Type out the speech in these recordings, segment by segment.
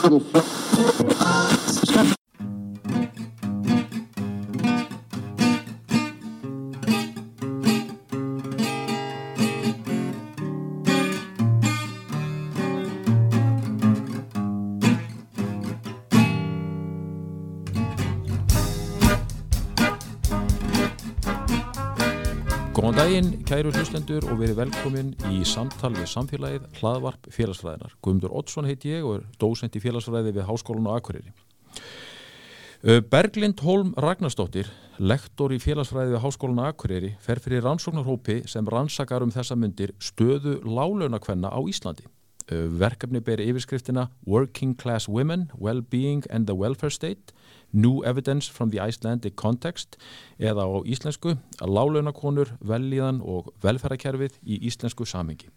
Thank you. Kæru hlustendur og verið velkomin í samtal við samfélagið hlaðvarp félagsfræðinar. Guðmundur Oddsson heiti ég og er dósent í félagsfræði við Háskólan og Akureyri. Berglind Holm Ragnarstóttir, lektor í félagsfræði við Háskólan og Akureyri, fer fyrir rannsóknarhópi sem rannsakar um þessa myndir stöðu lálaunakvenna á Íslandi. Verkefni beri yfirskriftina Working Class Women, Well-Being and the Welfare State New Evidence from the Icelandic Context eða á íslensku lálaunakonur, velíðan og velferðarkerfið í íslensku samingi.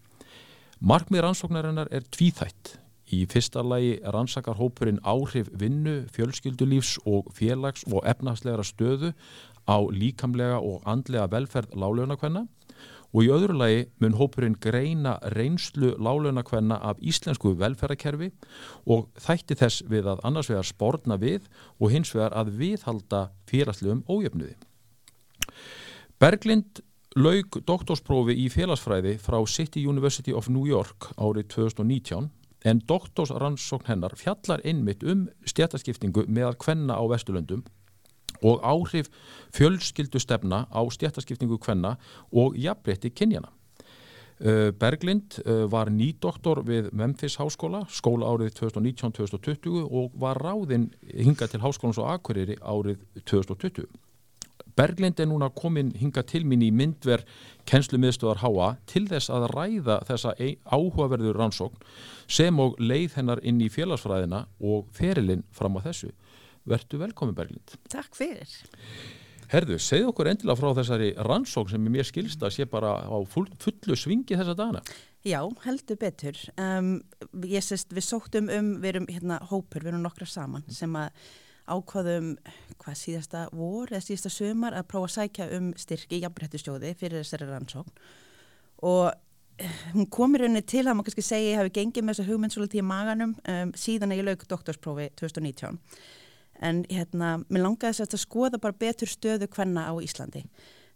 Markmið rannsóknarinnar er tvíþætt. Í fyrsta lagi rannsakar hópurinn áhrif vinnu, fjölskyldulífs og félags- og efnagslegra stöðu á líkamlega og andlega velferð lálaunakvenna og í öðru lagi mun hópurinn greina reynslu lálunakvenna af íslensku velferðarkerfi og þætti þess við að annars vegar spórna við og hins vegar að viðhalda félagslegum ójöfnuði. Berglind laug doktorsprófi í félagsfræði frá City University of New York árið 2019 en doktorsrannsókn hennar fjallar einmitt um stjættaskiptingu meðal kvenna á Vesturlöndum og áhrif fjölskyldustefna á stjættaskiptingu kvenna og jafnbreytti kynjana. Uh, Berglind uh, var nýdoktor við Memphis háskóla, skóla árið 2019-2020 og var ráðinn hinga til háskólans og Akureyri árið 2020. Berglind er núna komin hinga til mín í myndver kennslumiðstöðar háa til þess að ræða þessa áhugaverður rannsókn sem og leið hennar inn í félagsfræðina og ferilinn fram á þessu. Vertu velkomin Berglind. Takk fyrir. Herðu, segð okkur endilega frá þessari rannsók sem mér skilsta að sé bara á full, fullu svingi þessa dana. Já, heldur betur. Um, ég sést, við sóttum um, við erum hérna hópur, við erum nokkra saman sem að ákvaðum hvað síðasta vor eða síðasta sömar að prófa að sækja um styrki í jafnbrettusjóði fyrir þessari rannsókn og eh, hún komir rauninni til að maður kannski segja ég hafi gengið með þessu hugmynd svolítið í maganum um, síðan að ég lauk doktorsprófi 2019 en hérna, mér langaði þess að skoða bara betur stöðu hvenna á Íslandi.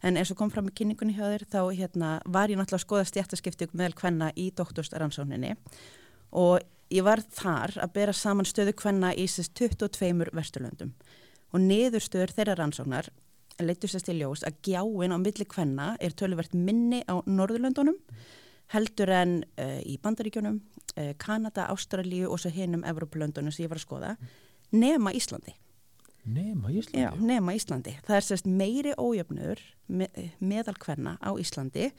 En eins og kom fram í kynningunni hjá þér þá hérna, var ég náttúrulega að skoða stjættaskiptug með hvenna í doktorstaransóninni og ég var þar að bera saman stöðu hvenna í sérst 22 vesturlöndum. Og niðurstöður þeirra rannsóknar leitur sérst í ljós að gjáin á milli hvenna er töluvert minni á Norðurlöndunum heldur en uh, í Bandaríkjónum, uh, Kanada, Ástralíu og svo hinnum Evropalöndunum sem ég var að skoða nema Íslandi. Nema Íslandi? Já, nema Íslandi. Það er sérst meiri ójöfnur me meðal hvenna á Íslandi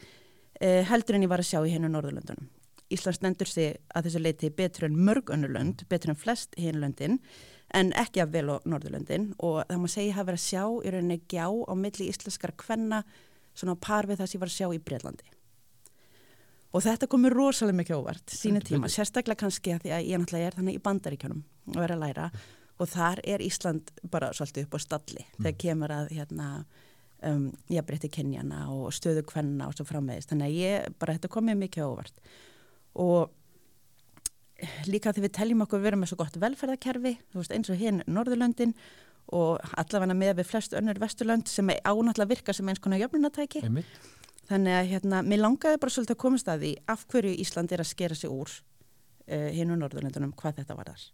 eh, heldur en ég var að sjá í hennu Norðurlöndunum. Ísland stendur sig að þessu leiti betur en mörg önnurlönd, betur en flest hinlöndin en ekki af vel á Norðurlöndin og það má segja að vera að sjá í rauninni gjá á milli íslenskar hvenna svona par við það sem ég var að sjá í Breitlandi. Og þetta komur rosalega mikið óvart sínu tíma, sérstaklega kannski að því að ég náttúrulega er þannig í bandaríkjónum að vera að læra og þar er Ísland bara svolítið upp á stalli mm. þegar kemur að hérna, um, ég breytti kynjana og stöðu kvenna og svo framvegist. Þannig að ég bara, þetta komið mikið óvart. Og líka þegar við teljum okkur að vera með svo gott velferðarkerfi, veist eins og hinn Norðurlöndin og allavega með við flest önnur vesturlönd sem ánáttúrulega virka sem eins konar jöfnunatæki. Einmitt. Þannig að hérna, mér langaði bara svolítið að komast að því af hverju Ísland er að skera sig úr uh, hinn og Norðurlöndunum hvað þetta var þar.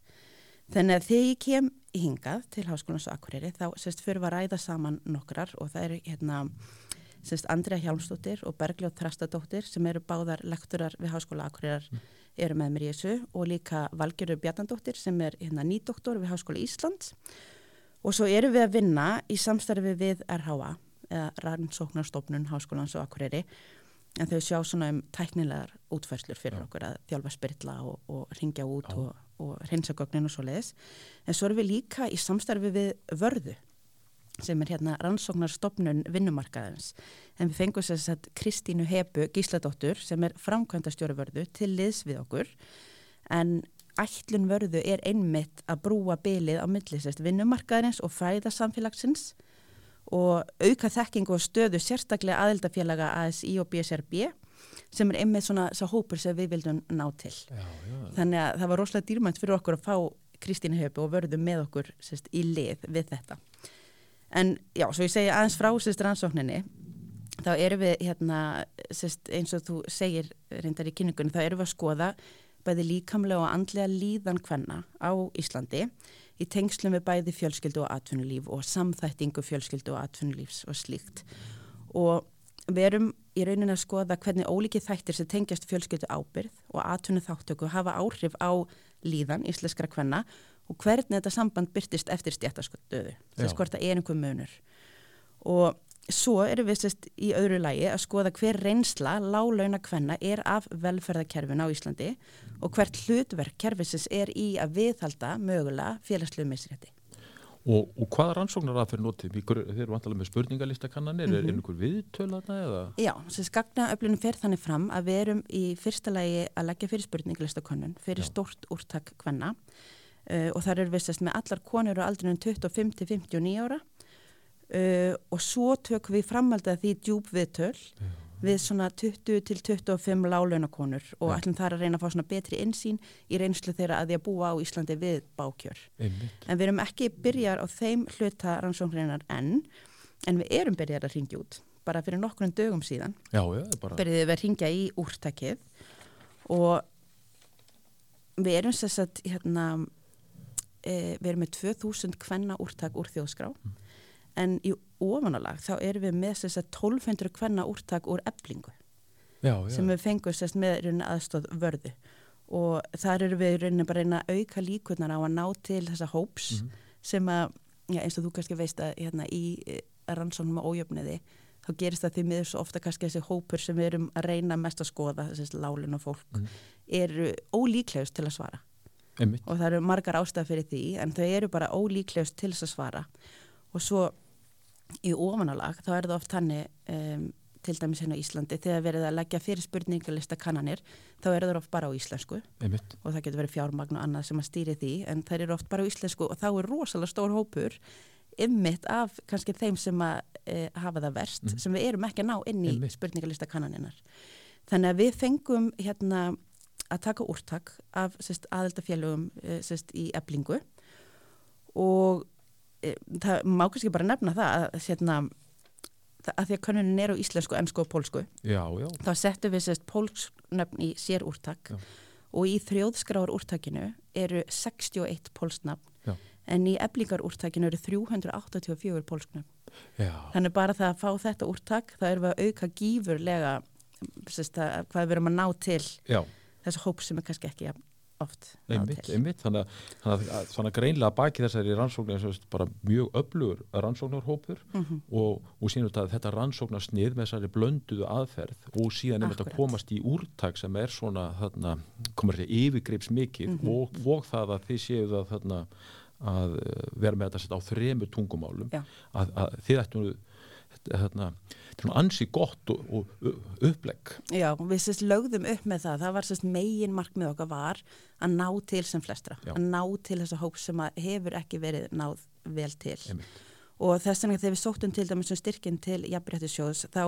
Þannig að þegar ég kem hingað til Háskólans og Akureyri þá sérst fyrir að ræða saman nokkrar og það eru hérna sérst Andrea Hjálmsdóttir og Bergljóð Trastadóttir sem eru báðar lektorar við Háskóla Akureyrar eru með mér í þessu og líka Valgerur Bjarnandóttir sem er hérna nýdoktor við Háskóla Íslands og svo eru við að vinna í samstarfi við RHA eða rannsóknarstofnun Háskólans og Akureyri en þau sjá svona um tæknilegar útfærslur fyrir Já. okkur að þjálfa spyrla og, og ringja út Já. og, og hreinsagögnin og svo leiðis. En svo erum við líka í samstarfi við vörðu sem er hérna rannsóknarstofnun vinnumarkaðins. En við fengum þess að Kristínu Hebu Gísladóttur sem er framkvæmdastjóru vörðu til liðs við okkur en ætlun vörðu er einmitt að brúa bylið á millisest vinnumarkaðins og fræðasamfélagsins og auka þekkingu og stöðu sérstaklega aðeldafélaga ASI og BSRB sem er einmitt svona svo hópur sem við vildum ná til. Já, já. Þannig að það var rosalega dýrmænt fyrir okkur að fá Kristínu Höfu og vörðum með okkur sérst, í lið við þetta. En já, svo ég segja aðeins frá sérst rannsókninni, þá erum við hérna, sérst, eins og þú segir reyndar í kynningunni, þá erum við að skoða bæði líkamlega og andlega líðan hvenna á Íslandi í tengslum við bæði fjölskyldu og atvinnulíf og samþættingu fjölskyldu og atvinnulífs og slíkt. Og við erum í rauninni að skoða hvernig ólíkið þættir sem tengjast fjölskyldu ábyrð og atvinnu þáttöku hafa áhrif á líðan íslenskra hvenna og hvernig þetta samband byrtist eftir stjættastöðu. Þess hvort það er einhver munur. Og svo erum við sérst í öðru lægi að skoða hver reynsla lálauna hvenna er af velferðarkerfin á Íslandi og hvert hlutverk kerfisins er í að viðhalda mögulega félagslu misrétti. Og, og hvaða rannsóknar að fyrir notið? Þeir eru vantilega með spurningalistakannanir, mm -hmm. er mhm. einhver viðtölaðna eða? Já, þess að gagnaöflunum fer þannig fram að við erum í fyrsta lægi að leggja fyrir spurningalistakannun fyrir Já. stort úrtak hvenna uh, og þar eru við sérst með allar konur á aldrinum 25-59 ára uh, og svo tökum við framaldið því djúb viðtöl Já við svona 20 til 25 lálaunakonur og ja. ætlum þar að reyna að fá svona betri insýn í reynslu þeirra að því að búa á Íslandi við bákjör. Einmitt. En við erum ekki byrjar á þeim hluta rannsóknreinar enn, en við erum byrjar að ringja út, bara fyrir nokkurnu dögum síðan. Já, já, bara... Byrjuðum við að ringja í úrtakið og við erum sérsagt, hérna, e, við erum með 2000 kvenna úrtak úr þjóðskrá. Mm en í ofanálag þá erum við með þess að 1200 hvenna úrtak úr eblingu já, já. sem við fengum sérst með aðstóð vörðu og þar eru við rauninni bara reyna að auka líkunar á að ná til þessa hóps mm -hmm. sem að, já, eins og þú kannski veist að hérna, í eh, rannsónum á ójöfniði þá gerist það því miður svo ofta kannski þessi hópur sem við erum að reyna mest að skoða þessi lálun og fólk mm eru ólíklegust til að svara Einmitt. og það eru margar ástæð fyrir því en þau eru bara ólíklegust til þess að svara og svo í ofanálag þá er það oft hannig um, til dæmis hérna á Íslandi þegar verið að leggja fyrir spurningalista kannanir þá er það oft bara á íslensku Einmitt. og það getur verið fjármagn og annað sem að stýri því en það eru oft bara á íslensku og þá er rosalega stór hópur ymmit af kannski þeim sem að e, hafa það verst mm. sem við erum ekki að ná inn í Einmitt. spurningalista kannaninar þannig að við fengum hérna að taka úrtak af aðeldafélögum e, í eblingu og það má kannski bara nefna það að, hérna, að því að konunin er á íslensku, ennsku og pólsku já, já. þá settum við sérst pólsnöfn í sér úrtak já. og í þrjóðskráar úrtakinu eru 61 pólsnöfn en í eblingar úrtakinu eru 384 pólsknöfn þannig bara það að fá þetta úrtak þá erum við að auka gífurlega sérst, að, hvað við erum að ná til þessu hóp sem er kannski ekki að oft. Einmitt, einmitt, þannig að, þannig að, að greinlega baki þessari rannsóknar bara mjög öflugur rannsóknarhópur mm -hmm. og, og sínum þetta, þetta rannsóknarsnið með þessari blönduðu aðferð og síðan er þetta komast í úrtak sem er svona þarna, komur þetta yfirgreips mikið mm -hmm. og, og það að þið séu það þarna að vera með þetta á þremu tungumálum. Að, að þið ættum þarna ansi gott og, og upplegg. Já, við sérst lögðum upp með það, það var sérst megin markmið okkar var að ná til sem flestra, Já. að ná til þessa hóp sem hefur ekki verið náð vel til Einmitt. og þess vegna þegar við sóttum til dæmis um styrkinn til jafnbryttisjóðs þá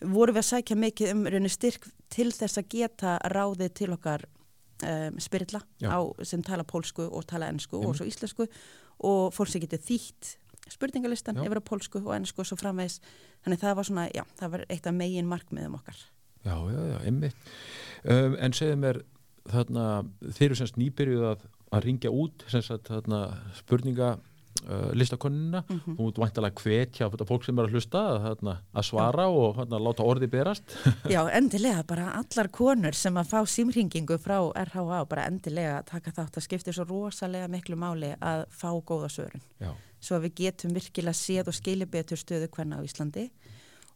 vorum við að sækja mikið um raunir styrk til þess að geta ráðið til okkar um, spyrilla á, sem tala pólsku og tala ennsku og svo íslensku og fólk sem getur þýtt spurningalistan já. yfir á pólsku og ennsku og svo framvegs þannig það var svona, já, það var eitt af megin markmiðum okkar. Já, já, já, einmitt. Um, En segðu mér þarna, þeir eru semst nýbyrjuð að, að ringja út semst þarna spurninga uh, listakonina mm -hmm. þú mútt vantilega hvetja fólk sem er að hlusta að, að svara Já. og að láta orði berast. Já, endilega, bara allar konur sem að fá símringingu frá RHA bara endilega taka þátt. Að skipta svo rosalega miklu máli að fá góða sörun Já svo að við getum virkilega séð og skilja betur stöðu hverna á Íslandi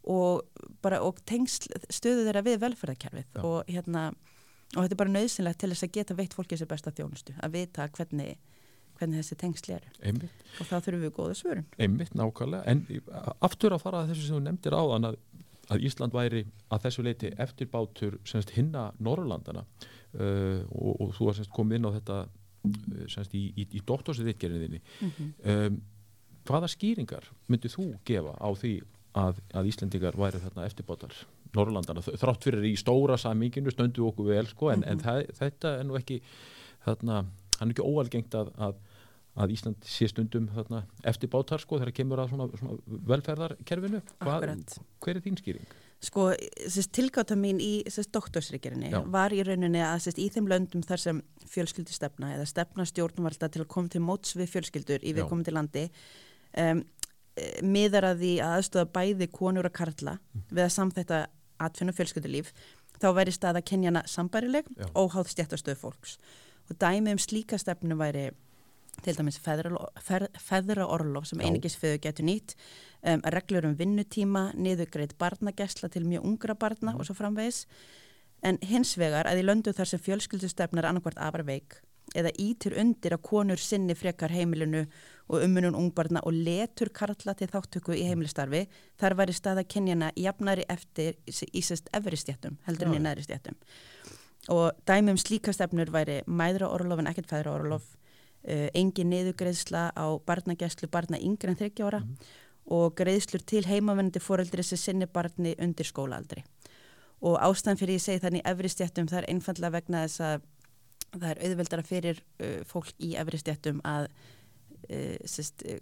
og bara og tengsl stöðu þeirra við velferðarkerfið og hérna og þetta er bara nöðsynlegt til þess að geta veitt fólkið sér besta þjónustu, að vita hvernig hvernig þessi tengsl eru. Einmitt. og þá þurfum við góða svörun. Einmitt, nákvæmlega, en aftur að fara að þessu sem þú nefndir áðan að, að Ísland væri að þessu leiti eftirbátur semst hinna Norrlandana uh, og, og þú har komið inn á þetta uh, semst í, í, í doktorsriðgerðinni mm -hmm. um, hvaða skýringar myndið þú gefa á því að, að Íslendingar væri þarna eftirbátar Norrlandana, þrátt fyrir í stóra samíkinu stöndu okkur vel sko en, mm -hmm. en mhm. það, þetta er nú ekki þarna hann er ekki óalgengt að, að, að Ísland sé stundum þarna, eftir bátar sko þegar kemur að svona, svona velferðarkerfinu Akkurat. hver er þín skýring? Sko, tilgáta mín í Já. var í rauninni að sérst, í þeim löndum þar sem fjölskyldu stefna eða stefna stjórnvalda til að koma til móts við fjölskyldur í viðkomandi landi um, miðar að því að aðstöða bæði konur og karla við að samþetta atfinna fjölskyldulíf þá væri staða kenjana sambærileg Já. óháð stjættastöð fólks og dæmi um slíka stefnu væri til dæmis feðraorlof sem Já. einingis föðu getur nýtt um, reglur um vinnutíma, niðugreit barnagæsla til mjög ungra barna Mhm. og svo framvegis. En hins vegar að í löndu þar sem fjölskyldustefnar annarkvart afraveik eða ítir undir að konur sinni frekar heimilinu og ummunum ungbarna og letur karla til þáttöku í heimilistarfi, þar væri staða kynjana jafnari eftir í sérst efri stjættum, heldur en í næri stjættum. Og dæmi um slíka stefnur væri mæðraorlof en ekkert fæðraorlof, uh, engin niðugreðsla á barnagæslu barna yngre en 30 ára og greiðslur til heimavennandi foreldri sem sinni barni undir skólaaldri. Og ástæðan fyrir ég segi þannig efri stjættum það er einfallega vegna þess að það er auðveldara fyrir uh, fólk í efri stjættum að uh, sest, uh,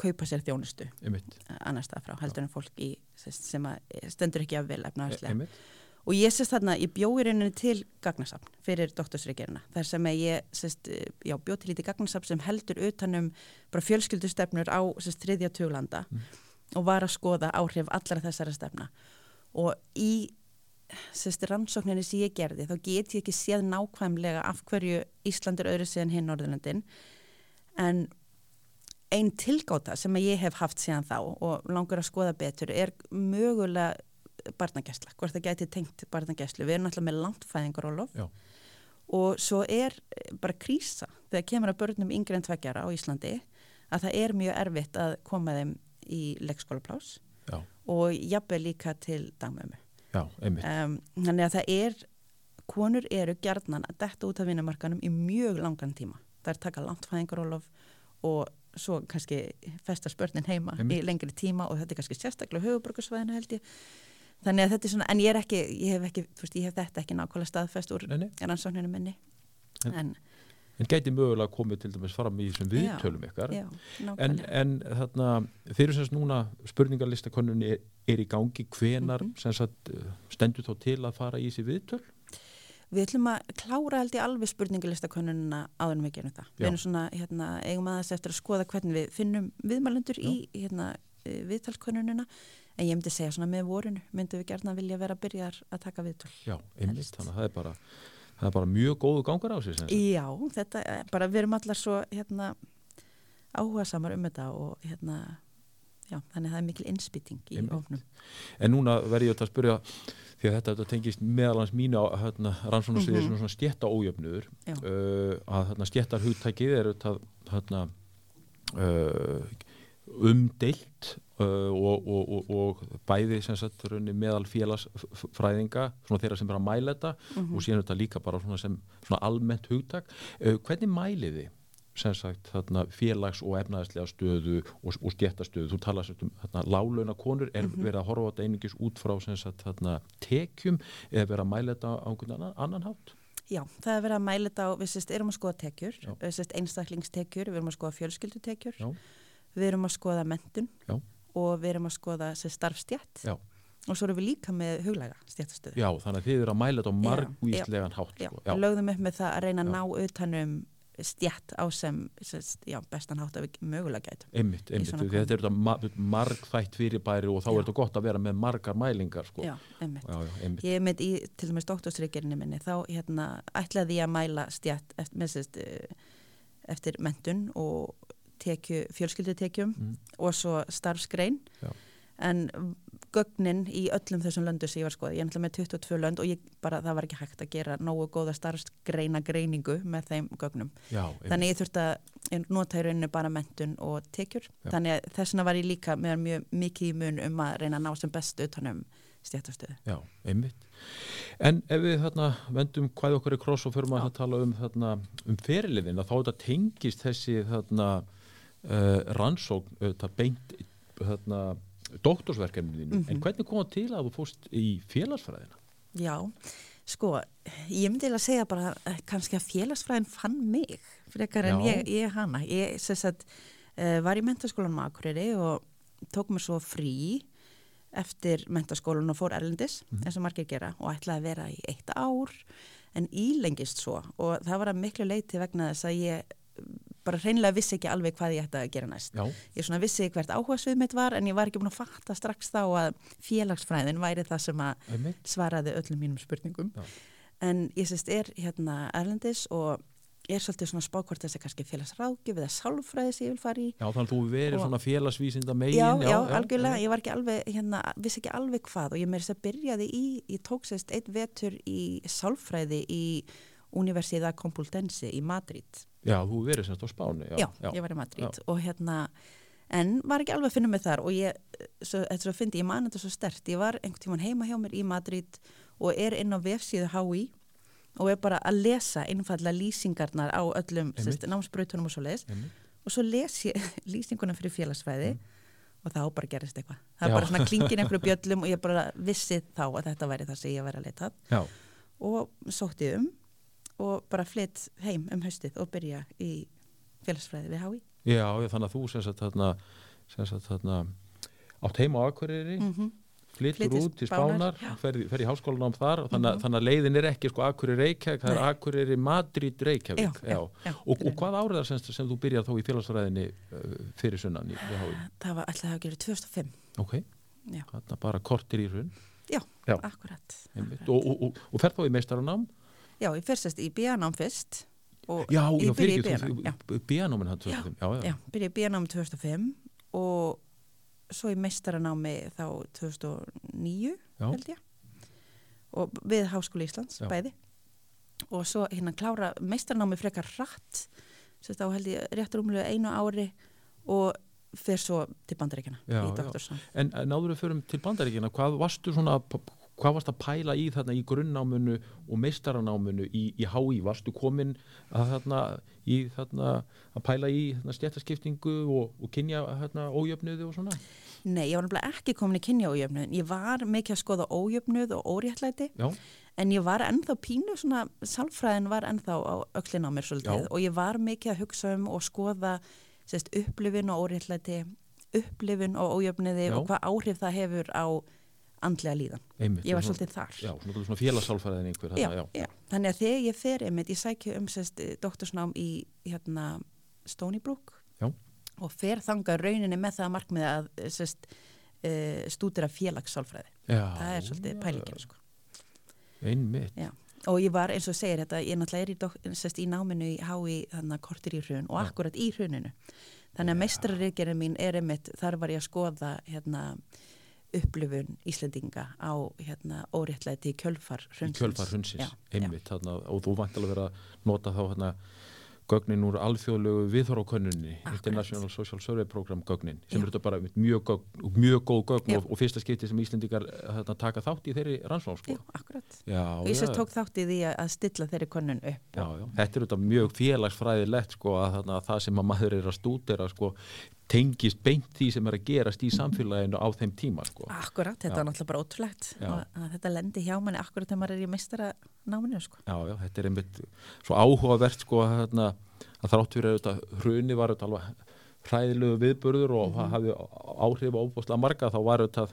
kaupa sér þjónustu Einmitt. annars það frá heldur en fólk í, sest, sem að, stendur ekki af vel efnahagslega. Einmitt. Og ég sést þarna, ég bjó í rauninni til gagnasafn fyrir doktorsreikirina. Þar sem ég sést, já, bjó til lítið gagnasafn sem heldur utanum bara fjölskyldustefnur á sést, þriðja tuglanda og var að skoða áhrif allara þessara stefna. Og í sést, rannsókninni sem ég gerði, þá get ég ekki séð nákvæmlega af hverju Ísland er öðru síðan hinn Norðurlandin. En einn tilgáta sem ég hef haft síðan þá og langar að skoða betur er mögulega barnagæsla, hvort það gæti tengt barnagæslu. Við erum alltaf með langtfæðingarólof Já. og svo er bara krísa þegar kemur að börnum yngre en tveggjara á Íslandi að það er mjög erfitt að koma þeim í leikskólaplás Já, og jafnveg líka til dagmömmu. Já, einmitt. Um, þannig að það er, konur eru gjarnan að detta út af vinnumarkanum í mjög langan tíma. Það er taka langtfæðingarólof og svo kannski festa spörnin heima Einmitt. í lengri tíma og þetta er kannski sérstaklega höfuborgarsvæðinu held ég. Þannig að þetta er svona, en ég er ekki, ég hef ekki, veist, ég hef þetta ekki nákvæmlega staðfest úr rannsókninu minni. En- En, En gæti mögulega komið til dæmis fram í þessum viðtölum ykkar. já, En, en þarna, þeir eru semst núna spurningarlistakönnunni er, er í gangi hvenar Mhm. sem sagt, uh, stendur þá til að fara í þessi viðtöl? Við ætlum að klára held ég alveg spurningarlistakönnunina áður en við gerum það. Já. Við erum svona, hérna, eigum aðeins eftir að skoða hvernig við finnum viðmælendur í hérna, viðtalskönnunina en ég myndi segja svona með vorinu myndum við gerna vilja vera að byrja að taka viðtöl. Já, einmitt, þannig að það er bara, það er bara mjög góðu gangar á sagt. Já, þetta er bara, við erum allar svo hérna, áhuga samar um þetta og hérna, já, þannig að það er mikil innspýting í Einmitt. ofnum. En núna verð ég að spyrja, því að þetta, þetta tengist meðalans mínu hérna, rannsónarsviði Mhm. svona stjætta ójöfnuður, Já. uh, að hérna, stjættar hugtækið er þetta hérna, uh, umdeilt uh, og, og, og, og bæði sem sagt meðal félagsfræðinga, svona þeirra sem er að mæla þetta Mhm. og síðan þetta líka bara svona sem svona almennt hugtak. Uh, hvernig mælið þið? sem sagt þarna, félags- og efnaðislega stöðu og, og stjættastöðu þú talar um þarna, lálauna konur er Mhm. verið að horfa á þetta einingis út frá sem sagt, þarna, tekjum eða verið að mæla þetta á einhvern annan, annan hátt Já, það er verið að mæla þetta á, við sérst, erum að skoða tekjur, einstaklingstekjur, við erum að skoða fjölskyldutekjur, Já. Við erum að skoða mentun Já. og við erum að skoða starfstjætt Já. og svo erum við líka með huglæga stjættastöðu. Já, þannig að þið eru að mæla þetta á Já, margvíslegan hátt Já, sko. við lögðum upp með það að reyna að Já. ná utanum stjætt á sem já, bestan hátt að við mögulega gætum. einmitt, einmitt, þetta er þetta ma margþætt fyrirbæri og þá Já. er þetta gott að vera með margar mælingar sko. Já, einmitt. já, já, einmitt Ég með í, til dæmis doktorsreikerinni minni, þá hérna, ætlaði ég að mæla stjætt eftir, eh, eftir mentun og tekju, fjölskyldutekjum Mm. og svo starfsgrein. Já. En gögnin í öllum þessum löndu sem ég var skoðið, ég er náttúrulega með 22 lönd og ég bara, það var ekki hægt að gera nógu góða starfsgreina greiningu með þeim gögnum. já. Þannig ég þurfti að nota í rauninu bara mentun og tekjur. Já. Þannig að þessuna var ég líka með mjög mikið í mun um að reyna að ná sem best utanum stjættastöðu. Já, einmitt. En ef við þarna vendum hvað okkur er kross og förum að Já. tala um, þarna, um feriliðin að þá þetta tengist þessi þarna, uh, rannsókn þetta beint þarna, doktorsverkefninu Mhm. en hvernig kom það til að þú fóst í félagsfræðina? Já, Sko, ég myndi að segja bara uh, kannski að félagsfræðin fann mig frekar en Já. ég, ég hana. Ég að uh, var í mentaskólanum á Akureyri og tók mér svo frí eftir mentaskólan og fór erlendis eins og margir gera og ætlaði að vera í eitt ár en ílengist svo og það var að miklu leiti vegna þess að ég bara hreinlega vissi ekki alveg hvað ég ætti að gera næst. Já, Ég svona vissi hvert áhuga svið mitt var en ég var ekki búin að fatta strax þá að félagsfræðin væri það sem að einmitt. svaraði öllum mínum spurningum. Já. En ég sést er hérna Erlendis og er svolítið svona spákvort þessi kannski félagsráðgjöf eða sálfræði sem ég vil fara í. Já, þannig að þú verið Og- svona félagsvísinda megin. Já, já, algjörlega, ég var ekki alveg, hérna, vissi ekki alveg hvað og ég meiri þess að byrjaði í, ég tók sérst eitt vetur í sálfræði í Universidad Complutense í Madrid. Já, þú verið semst á Spáni. Já, Já, ég var í Madrid og hérna, en var ekki alveg að finna mig þar og ég, svo, þetta svo fyndi, ég man þetta svo stert, ég var einhvern tíman heima hjá mér í Madrid og er inn á vefsíðu HÍ og er bara að lesa einfallega lýsingarnar á öllum sérst, námsbrautunum og svo leis Einmitt. og svo les ég lýsinguna fyrir félagsfræði og þá bara gerist eitthvað. Það Já. er bara svona klingin einhverju bjöllum og ég bara vissi þá að þetta væri það sem ég væri að Já, og sótti um og bara flytt heim um haustið og byrja í félagsfræði við HÍ. já, þannig að þú sem sagt þarna, sem sagt þarna átt heima á Akureyri, Mm flyttur Flytur út til Spánar, ferði fer í háskólanum þar og þannig, Mhm. þannig að leiðin er ekki sko Akureyri Reykjavík, það er. Akureyri Madrid Reykjavík. Já, já, já. Og, og hvað árið sem, sem þú byrjar þá í félagsfræðinni uh, fyrir sunnan í VHI? Það var alltaf að gera 2005. Ok, Já, þarna bara kortir í hrun. já, Já. akkurat. einmitt. Og, og, og, og fer þá í meistaranám? Já, ég fyrst í bíanám fyrst. Já, ég byrja í bíanám. Bíanáminn hann 2005. Já, byrja í bíanám 2005 og svo í meistaranámi þá 2009 Já. held ég og við Háskóli Íslands Já. bæði og svo hérna klára meistaranámi frekar hratt svo þá held ég rétt rúmlega einu ári og fer svo til bandaríkjana Já, í já. doktorsnám. En, náður við förum til bandaríkina, hvað varstu svona, hvað varst að pæla í þarna í grunnnáminu og meistaranáminu í, í HÍ? Varstu komin að þarna í þarna að pæla í þarna stjættaskiptingu og, og kynja þarna ójöfnuði og svona? Nei, ég var nefnilega ekki komin í kynja ójöfnuð ég var mikið að skoða ójöfnuð og óréttlæti Já, En ég var ennþá pínu, svona, sálfræðin var ennþá á öxlin á mér svolítið Já. og ég var mikið að hugsa um og skoða sérst, upplifin og óréttlæti, upplifin og ójöfniði Já. og hvað áhrif það hefur á andlega líðan. einmitt. Ég var svolítið þar. Já, svona, svona félagsálfæðin einhver. já, Þarna, já. Þannig að þegar ég fer einmitt, ég sækju um sérst, doktorsnám í hérna, Stony Brook Já. og fer þangað rauninni með það að markmiða að sérst, uh, stúdira félagssálfræði. já. það er svolítið pælingin, sko. Einmitt. Og ég var eins og segir þetta, ég náttúrulega er í, sest, í náminu í hái þannig að kortir í hrun og akkurat í hruninu. Þannig að meistrarriðgerinn mín er einmitt, þar var ég að skoða hérna, upplifun Íslendinga á hérna, óréttlæti í kjölfar Í hrunsins. kjölfar hundsins, Já, einmitt. Þarna, og þú vant alveg að nota þá hérna gögnin úr alþjóðlegu viðhorfakönninni Akkurat. International Social Survey Program gögnin sem eru þetta bara mjög, gögn, mjög góð gögn og, og fyrsta skipti sem Íslendingar hérna, taka þátt í þeirri rannsókn sko. Já, akkurat. já, tók þátt í því að- stilla þeirri könnun upp. já, já. þetta er þetta mjög félagsfræðilegt sko, að, að það sem að maður er að stúdera sko, tengist beint því sem er að gerast í samfélaginu á þeim tíma sko. Akkurat, þetta er náttúrulega bara ótrúlegt að þetta lendi hjá manni akkurat þegar maður er í meistara náminu, sko. Já, já, þetta er einmitt svo áhugavert sko að, þarna, að þrátt fyrir þetta hruni var þetta alveg hræðilegu viðburður og það hafði áhrif á óbúslega marga þá var þetta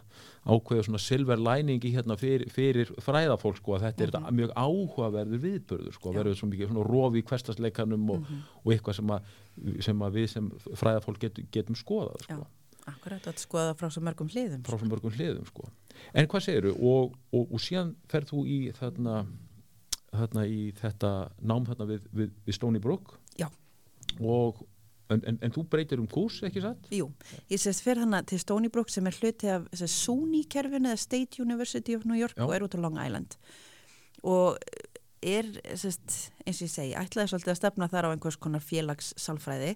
ákveðu svona silver lining í hérna fyrir, fyrir fræðafólk sko að þetta er þetta mjög áhugaverður viðburður sko, Já. verður svo mikið svona rofi í hverstasleikanum og, og eitthvað sem að, sem að við sem fræðafólk get, getum skoðað Já, sko, akkurat, og þetta skoða frá svo mörgum hliðum. frá svo mörgum hliðum sko. En hvað segirðu og, og, og síðan ferð þú í þarna, þarna í þetta nám þarna við, við, við Stony Brook Já. og en, en, en þú breytir um kurs ekki satt? Jú, ég sést fyrir hana til Stony Brook sem er hluti af SUNY-kerfinu eða State University of New York Já. og er út á Long Island og er, sést, eins og ég segi, ætlaði svolítið að stefna þar á einhvers konar félagssálfræði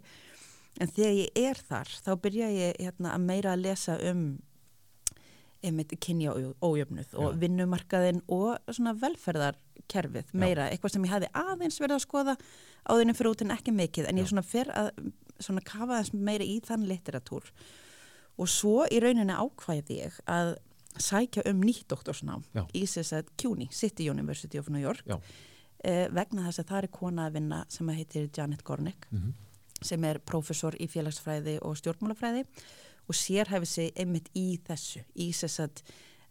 en þegar ég er þar þá byrja ég hérna, að meira að lesa um einmitt kynja ójöfnuð og Já. vinnumarkaðin og svona velferðarkerfið meira, eitthvað sem ég hefði aðeins verið að skoða áðurinn fyrir út en ekki mikið en ég Já. svona fer að svona kafa þess meira í þann litteratúr og svo í rauninni ákvæði ég að sækja um nýtt doktorsnám Já. í þess að CUNY, City University of New York eh, vegna þess að það er kona að vinna sem að heitir Janet Gornick Mhm. sem er prófessor í félagsfræði og stjórnmálafræði og sérhæfi sig einmitt í þessu, í þess að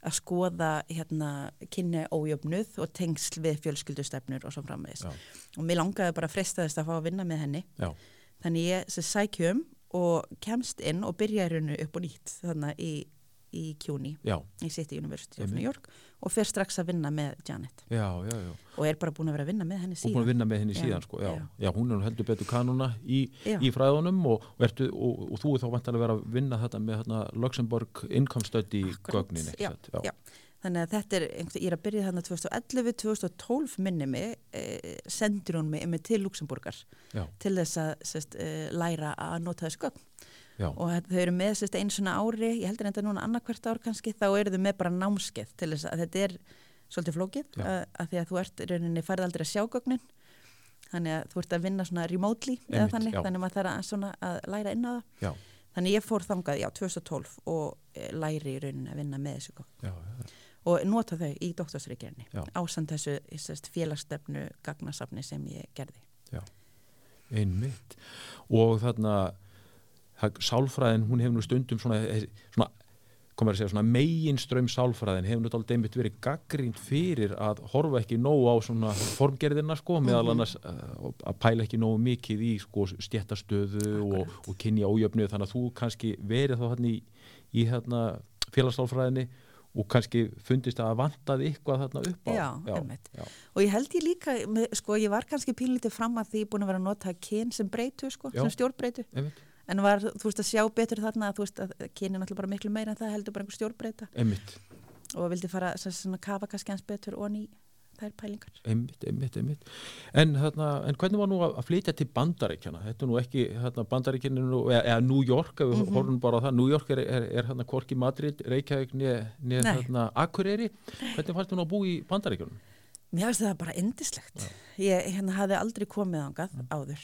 að skoða hérna kynni ójöfnuð og tengsl við fjölskyldustefnur og svo framvegis. Já. Og mér langaði bara að fresta þess að fá að vinna með henni. Já. Þannig ég sækjum og kemst inn og byrja í rauninu upp og nýtt þannig í, í CUNY, Já, í City University of. New York og fer strax að vinna með Janet já, já, og er bara búin að vera að vinna með henni og búin síðan. að vinna með henni síðan sko, já. já. Já. hún er heldur betur kanuna í, í fræðunum og, og, ertu, og, og þú er þá vantar að vera að vinna þetta með hérna, Luxemburg income study Akkúrat. gögnin Já, já. já. Þannig að þetta er, ég er að byrja þarna 2011, 2012 minni mig, eh, sendur hún mig einmitt til Luxemburgar Já. til þess að sest, eh, læra að nota þessu gögn. Já. Og þau eru með sest, einu svona ári, ég heldur þetta núna annarkvært ár kannski, þá eru þau með bara námskeið til þess að þetta er svolítið flókið, Já. að, að því að þú ert rauninni færð aldrei að sjá gögnin, þannig að þú ert að vinna svona remotely eða þannig, já. þannig að maður þarf að, svona að læra inn á það. Já. Þannig ég fór þangað, já, 2012 og eh, læri í rauninni að vinna með þessu gögn Já, já, og nota þau í doktorsríkjörni Já. ásand þessu félagsstefnu gagnasafni sem ég gerði. einmitt og þarna sálfræðin, hún hefur nú stundum svona, svona komur að segja svona meginströym sálfræðin hefur náttúrulega einmitt verið gaggrínt fyrir að horfa ekki nógu á svona formgerðina sko, meðal annars uh, að pæla ekki nógu mikið í sko stjættastöðu og, og kynja ójöfnu þannig að þú kannski verið þá hann í, í hérna félagssálfræðinni og kannski fundist að vantaði eitthvað þarna upp á Já, einmitt. já, Og ég held ég líka, sko, ég var kannski pínlítið fram að því búin að vera að nota kyn sem breytu, sko, Já. sem stjórnbreytu. einmitt, En var, þú veist, að sjá betur þarna að þú veist að kyn er náttúrulega bara miklu meira en það heldur bara einhver stjórnbreyta og vildi fara svona kafa kannski hans betur og ný þær pælingar. einmitt, einmitt, einmitt. En, hérna, en hvernig var nú að flytja til bandaríkjana þetta er nú ekki, hérna, bandaríkjana nú, eða, eða New York, á það. New York er, er, er hérna Korki Madrid Reykjavík niður Akureyri. Hvernig fannst þú nú að búa í bandaríkjunum? Mér finnst það bara indislegt. Ég hérna, hafði aldrei komið ángað áður.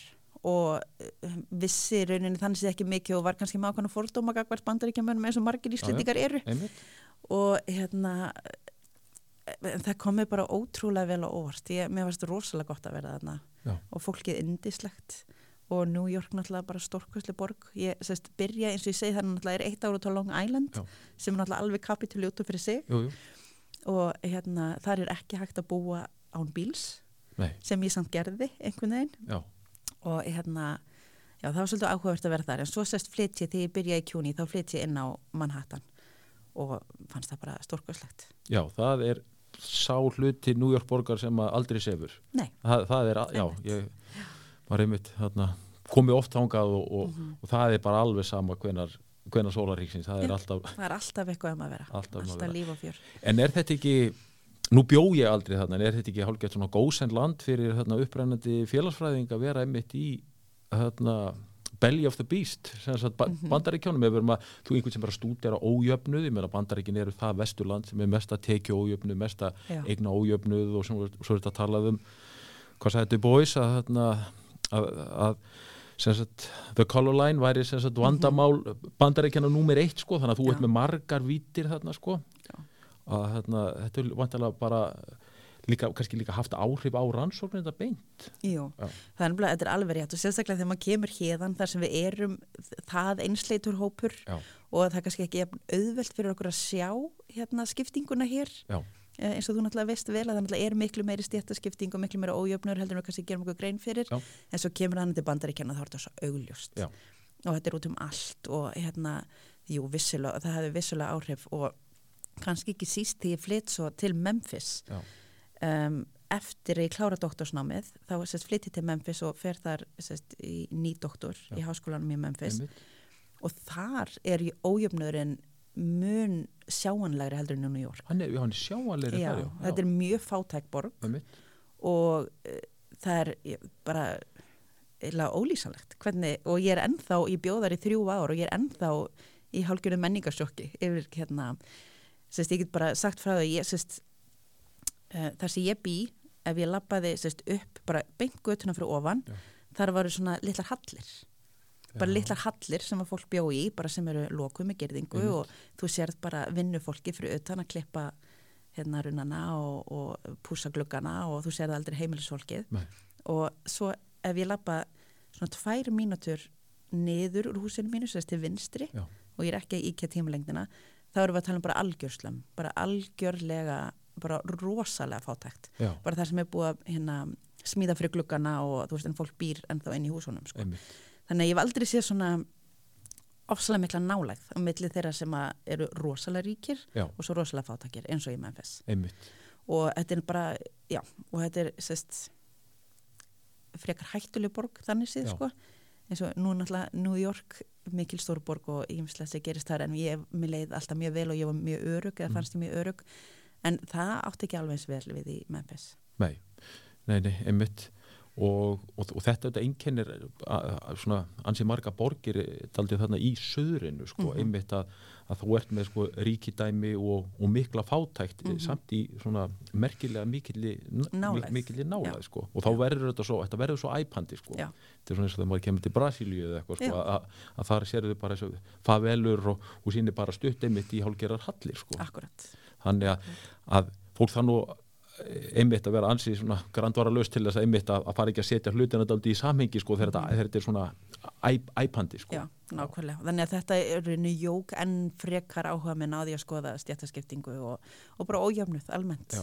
Og uh, vissi rauninni þannig sé ekki mikið og var kannski með ákvæmna fórdóma gagvart bandaríkjamönum eins og margir íslendingar eru. Einmitt, og hérna það komið bara ótrúlega vel á óvart. Ég, mér finnst rosalega gott að vera þarna Já. og fólkið indislegt og New York náttúrulega bara stórkvæsli borg. Ég sérst byrja eins og ég segi það náttúrulega er eitt ára á Long Island Já. sem er náttúrulega alveg kapitúli út af fyrir sig jú, jú, og hérna þar er ekki hægt að búa án bíls nei, sem ég samt gerði einhvern veginn já, og hérna, já það var svolítið áhugavert að vera þar en svo sérst flytt ég, þegar ég byrjaði í kjúni þá flytt ég inn á Manhattan og fannst það bara stórkvæslegt já, það er sá hluti New York borgar sem aldrei sefur. Það, það er, já, ég var einmitt hérna, komið oft hangað og, og, og það er bara alveg sama hvenar, hvenar sólaríksins, það er alltaf það er alltaf eitthvað um að vera. Alltaf um að vera. líf og fjör. En er þetta ekki, nú bjó ég aldrei þarna, en er þetta ekki hálfgett svona góðsend land fyrir þarna upprennandi félagsfræðing að vera einmitt í þarna belly of the beast, sem Mhm. bandaríkjónum, ef við erum að, þú einhvern sem bara stúdera ójöfnuð, ég meina bandaríkin eru það vesturland sem er mesta tekju ójöfnuð, mesta Já. eigna ójöfnuð og svo, svo er þetta að talað um, hvað sagði Bois, að þarna, að, að sem sagt, the color line væri sem sagt vandamál bandaríkjana númer eitt sko, þannig að þú ert með margar vítir þarna sko. Að þarna, þetta er vantilega bara líka, kannski líka haft áhrif á rannsóknir þetta beint Jú, er nefnilega, þetta er alveg rétt og sérstaklega þegar maður kemur hérðan þar sem við erum það einsleitur hópur Já. og það er kannski ekki jafn auðvelt fyrir okkur að sjá hérna skiptinguna hér Já. Eh, eins og þú náttúrulega veist vel að það er miklu meiri stjættaskipting og miklu meiri ójöfnur heldur en við kannski gerum okkur grein fyrir Já. en svo kemur hann til bandaríkjana þá er þetta svo augljóst Já. og þetta er út um allt og hérna, jú, vissilega það hefði vissilega áhrif og kannski ekki síst því ég flytt svo til Memphis Já. Um, eftir að ég klára doktorsnámið þá sérst flytti til Memphis og fer þar sérst í nýdoktor í háskólanum í Memphis Einmitt. og þar er í ójöfnurinn mun sjáanlegri heldur en í New York hann er, hann er sjáanlegri Já, þar, já. þetta er mjög fátæk borg Einmitt. og uh, það er ég, bara eða ólýsanlegt hvernig, og ég er ennþá, ég bjóðar í þrjú ár og ég er ennþá í hálgjörðu menningarsjokki yfir hérna sérst, ég get bara sagt frá það ég, sérst, uh, þar sem ég bý ef ég labbaði sérst, upp bara beint götuna fyrir ofan Já. þar varu svona litlar hallir bara litlar hallir sem að fólk bjó í, bara sem eru lokuð með gerðingu Einmitt. og þú sérð bara vinnufólki fyrir utan að klippa hérna runana og, og púsa gluggana og þú sérð aldrei heimilisfólkið Nei. og svo ef ég lappa svona tvær mínútur niður úr húsinu mínu, sérst til vinstri Já. og ég er ekki að íkja tímalengdina þá erum við að tala um bara algjörslum bara algjörlega, bara rosalega fátækt, Já, bara það sem er búið að hérna, smíða fyrir gluggana og þú veist en fólk býr ennþá inn í húsunum sko. þannig að ég hef aldrei séð svona ofsalega mikla nálægð á milli þeirra sem að eru rosalega ríkir Já, og svo rosalega fátakir eins og í Memphis. Einmitt. og þetta er bara, já, og þetta er sérst frekar hættuleg borg þannig síð sko. Eins og nú náttúrulega New York mikil stór borg og ýmslega sem gerist þar en ég, mér leið alltaf mjög vel og ég var mjög örug eða Mm. fannst ég mjög örug en það átti ekki alveg eins vel við í Memphis Nei, nei, nei, einmitt og, og, og þetta þetta einkennir svona ansið marga borgir daldið þarna í söðrinu sko, Mhm. einmitt að, að þú ert með sko ríkidæmi og, og mikla fátækt Mhm. samt í svona merkilega mikilli Nálægð. mikilli nálæð Já. sko og þá verður þetta svo, þetta verður svo æpandi sko Já. þetta er svona eins og þegar maður kemur til Brasilíu eða eitthvað sko, Já. að, að þar sérðu bara þessu favelur og, og sínir bara stutt einmitt í hálgerar hallir sko akkurat, þannig að, að fólk það nú einmitt að vera ansið svona grandvara löst til þess að einmitt að, að fara ekki að setja hlutina daldi í samhengi sko þegar þetta, þetta er svona æp, æpandi sko já, nákvæmlega þannig að þetta er rauninu jók en frekar áhuga á því að skoða stjættaskiptingu og, og bara ójöfnuð almennt Já.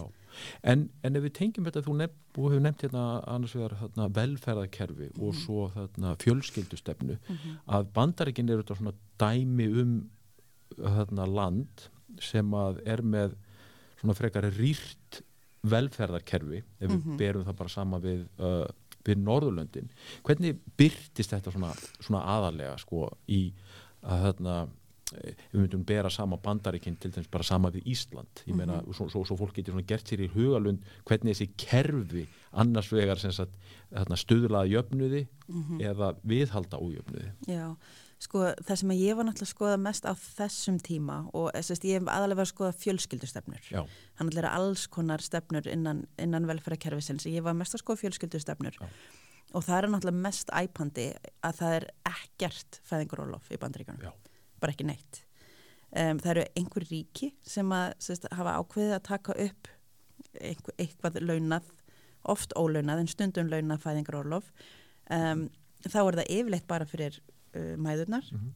En, en ef við tengjum þetta þú, nefn, þú hefur nefnt hérna annars vegar þarna, velferðarkerfi og Mhm. svo þarna, fjölskyldustefnu Mhm. að bandaríkin eru þetta svona dæmi um þarna, land sem að er með svona frekar rýrt velferðarkerfi ef við Mhm. berum það bara sama við, uh, við Norðurlöndin. Hvernig byrtist þetta svona, svona aðalega sko í að þarna eh, við myndum bera sama bandaríkinn til þess bara sama við Ísland? Ég meina, svo, svo, svo fólk getur gert sér í hugalund hvernig þessi kerfi annars vegar sagt stuðlaða jöfnuði eða viðhalda ójöfnuði. Já, sko það sem ég var náttúrulega að skoða mest á þessum tíma og sest, ég hef aðalega verið að skoða fjölskyldustefnur. Hann er alls konar stefnur innan, innan velferðarkerfisins. Ég var mest að skoða fjölskyldustefnur Já. og það er náttúrulega mest æpandi að það er ekkert fæðingurólof í bandaríkanum. já, Bara ekki neitt. Um, það eru einhver ríki sem að sest, hafa ákveðið að taka upp einhver, eitthvað launað, oft ólaunað en stundum launað fæðingurólof. Um, þá er það yfirleitt bara fyrir uh, mæðurnar Mhm.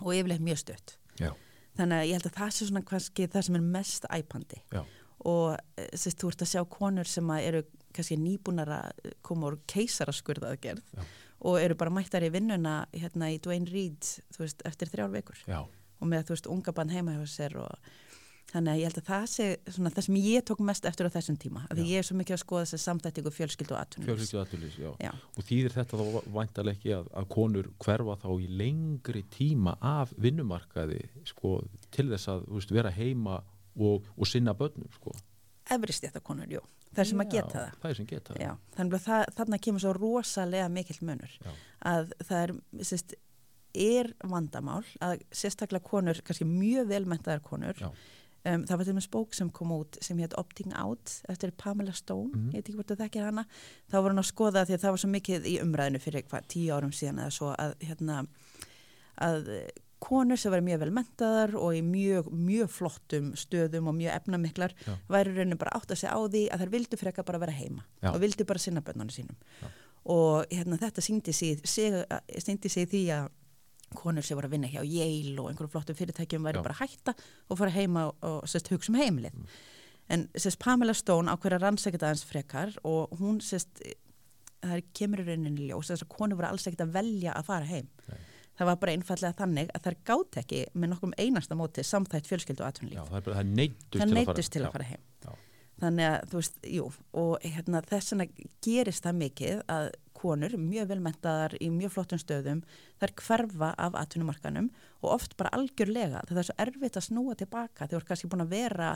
og yfirleitt mjög stutt. já, Þannig að ég held að það sé svona kannski það sem er mest æpandi. Já, og eh, sérst, þú ert að sjá konur sem eru kannski nýbúnar að koma úr keisaraskurðaðgerð og eru bara mættar í vinnuna hérna í Dwayne Reed þú veist, eftir þrjár vikur. Já, og með þú veist unga bann heima hjá sér og þannig að ég held að það sé svona það sem ég tók mest eftir á þessum tíma af því Já. ég er svo mikið að skoða þess að samtættingu fjölskyldu og atvinnulífs. fjölskyldu aðtulís, já. Já, Og þýðir þetta þá væntalega ekki að, að konur hverfa þá í lengri tíma af vinnumarkaði sko, til þess að þú veist, vera heima og, og sinna börnum sko. efri stjættakonur, jú, þær sem að geta það. Það er sem geta það. Já, þannig að það, þarna kemur svo rosalega mikill munur Já. að það er, sérst, er vandamál að sérstaklega konur, kannski mjög velmentaðar konur Já. Um, það var til með spók sem kom út sem hétt Opting Out eftir Pamela Stone, Mhm. ég veit ekki hvort það þekkir hana þá var hann að skoða því að það var svo mikið í umræðinu fyrir hvað, tíu árum síðan eða svo að hérna að konur sem verið mjög velmentaðar og í mjög, mjög flottum stöðum og mjög efnamiklar Já. væri raunin bara átt að segja á því að þær vildu freka bara vera heima Já. og vildu bara sinna bönnunum sínum Já. og hérna, þetta síndi sig, sig, sig því að konur sem voru að vinna hjá Yale og einhverjum flottum fyrirtækjum væri Já. bara að hætta og fara heima og, og sérst, hugsa um heimilið. En sérst, Pamela Stone á hverja rannsækita aðeins frekar og hún sérst, það er kemur í rauninni ljós þess að konur voru alls ekkert að velja að fara heim. Nei. Það var bara einfallega þannig að þær gátt ekki með nokkum einasta móti samþætt fjölskyldu og Já, atvinnulíf. það er það er Það til að til að fara heim. Já. Þannig að, þú veist, jú, og hérna, þess vegna gerist það mikið að konur, mjög velmentaðar í mjög flottum stöðum, þær hverfa af atvinnumarkanum og oft bara algjörlega, það er svo erfitt að snúa tilbaka, þau eru kannski búin að vera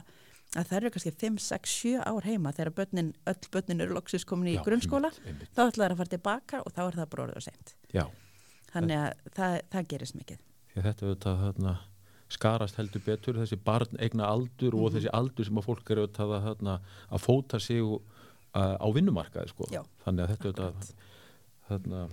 að þær eru kannski 5, 6, 7 ár heima þegar börnin, öll börnin eru loksis komin í Já, grunnskóla, einmitt, einmitt. þá ætla þær að fara tilbaka og þá er það orðið og seint. Já, Þannig að það, það gerist mikið. að þetta auðvitað þarna, skarast heldur betur þessi barn eigna aldur og Mhm. þessi aldur sem að fólk eru auðvitað að, þarna, að fóta sig uh, á vinnumarkaði sko. Já, þannig að þetta þarna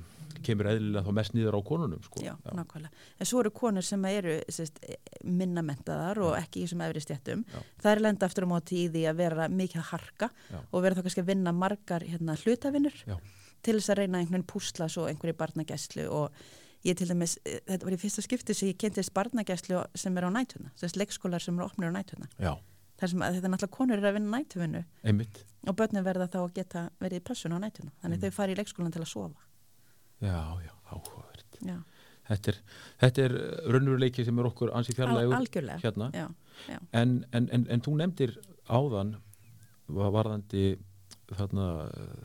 kemur eðlilega þá mest nýður á konunum sko. Já, nákvæmlega. En svo eru konur sem eru sérst, minna mentaðar og ekki í þessum efri stjættum. Það er lenda aftur á móti í því að vera mikið að harka Já. og vera þá kannski að vinna margar hérna, hlutavinnur Já. til þess að reyna einhvern púsla svo einhverju barnagæslu og ég til dæmis, eh, þetta var í fyrsta skipti sem ég kynntist barnagæslu sem er á nætuna, þess leikskólar sem eru opnir á nætuna. Já, Það sem að þetta er náttúrulega konur eru að vinna nætuvinnu einmitt. og börnin verða þá að geta verið í passun á nætuna. Þannig Mm. þau fari í leikskólan til að sofa. Já, já, áhugavert. Já, Þetta er, þetta er raunveruleiki sem er okkur ansi Al, fjarlægur algjörlega. hérna. Já, já. En, en, en, en þú nefndir áðan var varðandi þarna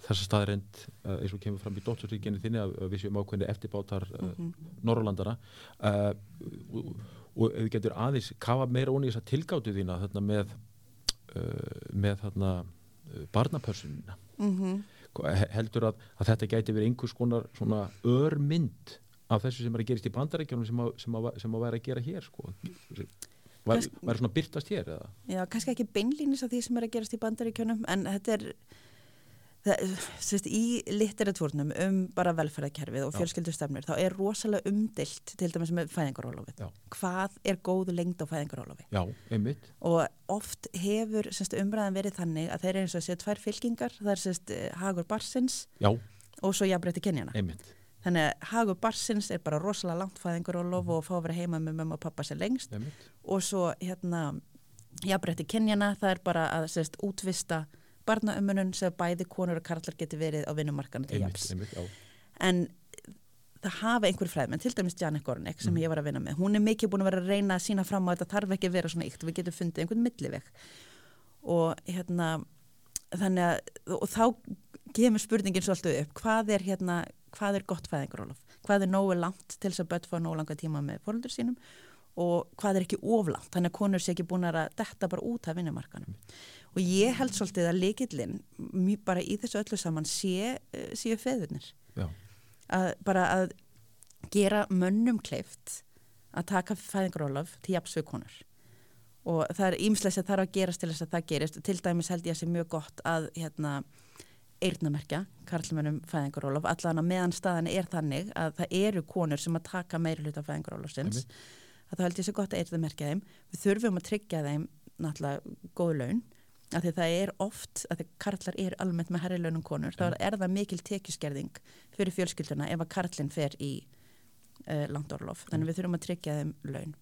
þessa staðreind uh, eins og kemur fram í dóttursvíkinni þinni að, við séum ákveðni eftirbátar uh, Mhm. Norrlandara uh, og, ef við getur aðeins kafa meira onni í þessa tilgáttu þína þarna með uh, með þarna uh, barnapörsunina Mm heldur að, að þetta gæti verið einhvers konar svona örmynd af þessu sem er að gerist í bandarækjunum sem að, sem að, sem að væri að gera hér sko. væri svona byrtast hér eða? Já, kannski ekki beinlýnis af því sem er að gerast í bandaríkjunum en þetta er það, sérst, í litteratúrnum um bara velferðarkerfið og fjölskyldustefnir þá er rosalega umdilt til dæmis með fæðingarólofið. Hvað er góð lengd á fæðingarólofi? Já, einmitt. Og oft hefur sérst, umræðan verið þannig að þeir eru eins og séu tvær fylkingar, það er sérst, hagur barsins Já, og svo jafnbreytti kenjana. einmitt. Þannig að hagur barsins er bara rosalega langt fæðingarólof og fá að vera heima með mömmu og pappa sér lengst. Einmitt, og svo hérna jafnbretti kynjana, það er bara að útvista barnaömmunum sem bæði konur og karlar geti verið á vinnumarkanu til jafs. En það hafa einhver fræðmenn, til dæmis Janek Gornick sem Mhm. ég var að vinna með, hún er mikið búin að vera að reyna að sína fram á þetta þarf ekki að vera svona ykt, við getum fundið einhvern milliveg. Og hérna þannig að, og þá kemur spurningin svolítið upp, hvað er hérna hvað er gott fæðingarólof, hvað er nógu langt til þess að börn fá nógu langa tíma með fóröldur sínum? Og hvað er ekki oflangt þannig að konur sé ekki búin að detta bara út af vinnumarkanum og ég held svolítið að leikillin mjög bara í þessu öllu saman sé, eh, séu feðurnir. Já, að bara að gera mönnum kleift að taka fæðingarólof til konur. Og það er ímslega sem þarf að gerast til þess að það gerist. Til dæmis held ég að sé mjög gott að hérna eirnamerkja karlmennum fæðingarólof allan að meðan staðan er þannig að það eru konur sem að taka meiri hluta fæðingarólofsins að það held ég sé gott að eirnamerkja þeim. Við þurfum að tryggja þeim náttúrulega góð laun að því það er oft að því karlar eru almennt með herri launum konur þá er það mikil tekjuskerðing fyrir fjölskylduna ef að karlinn fer í uh, langdorlof þannig við þurfum að tryggja þeim laun.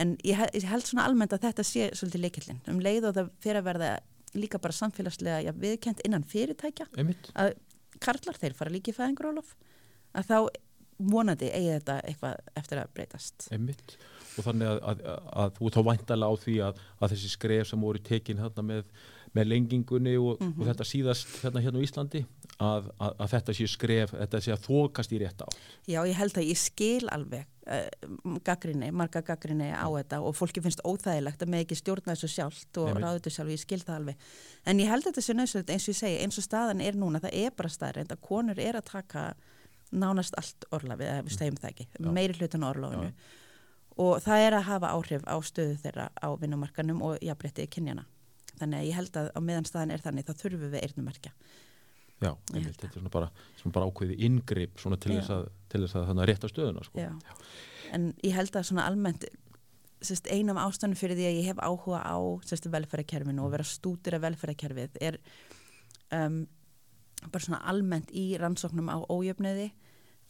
En ég, ég held svona almennt að þetta sé svolítið leikillin um leið og það fyrir að verða líka bara samfélagslega ja, viðkent innan fyrirtækja einmitt. að karlar þeir fara líka í fæðingarólof að þá vonandi eigi þetta eitthvað eftir að breytast. Einmitt og þannig að, að, að, þú þá væntalega á því að, að þessi skref sem voru tekin hérna með, með lengingunni og, Mhm. og þetta síðast hérna hérna á Íslandi að, að, að þetta sé skref, þetta sé að þókast í rétt á Já, ég held að ég skil alveg uh, gaggrinni, marga gaggrinni á þetta og fólki finnst óþægilegt að með ekki stjórna þessu sjálft og ráðu þessu sjálf, ég skil það alveg. En ég held að þetta sé nöðsöld eins og ég segi, eins og staðan er núna, það er bara staðrind að konur er að taka nánast allt orlafið, eða við segjum það ekki, Já. meiri hlutan á orlafinu og það er að hafa áhrif á stöðu þeirra á vinnumarkanum og jafnbrettið kynjana. Þannig að ég held að á meðan staðan er þannig, þá þurfum við eirnumerkja. Já, einmitt, þetta er svona bara, svona bara ákveði inngrip svona til Já. þess að, til þess að þannig að rétta stöðuna sko. Já. En ég held að svona almennt sérst, einam ástæðan fyrir því að ég hef áhuga á sérst, velferðarkerfinu og vera stútir af velferðarkerfið er um, bara svona almennt í rannsóknum á ójöfniði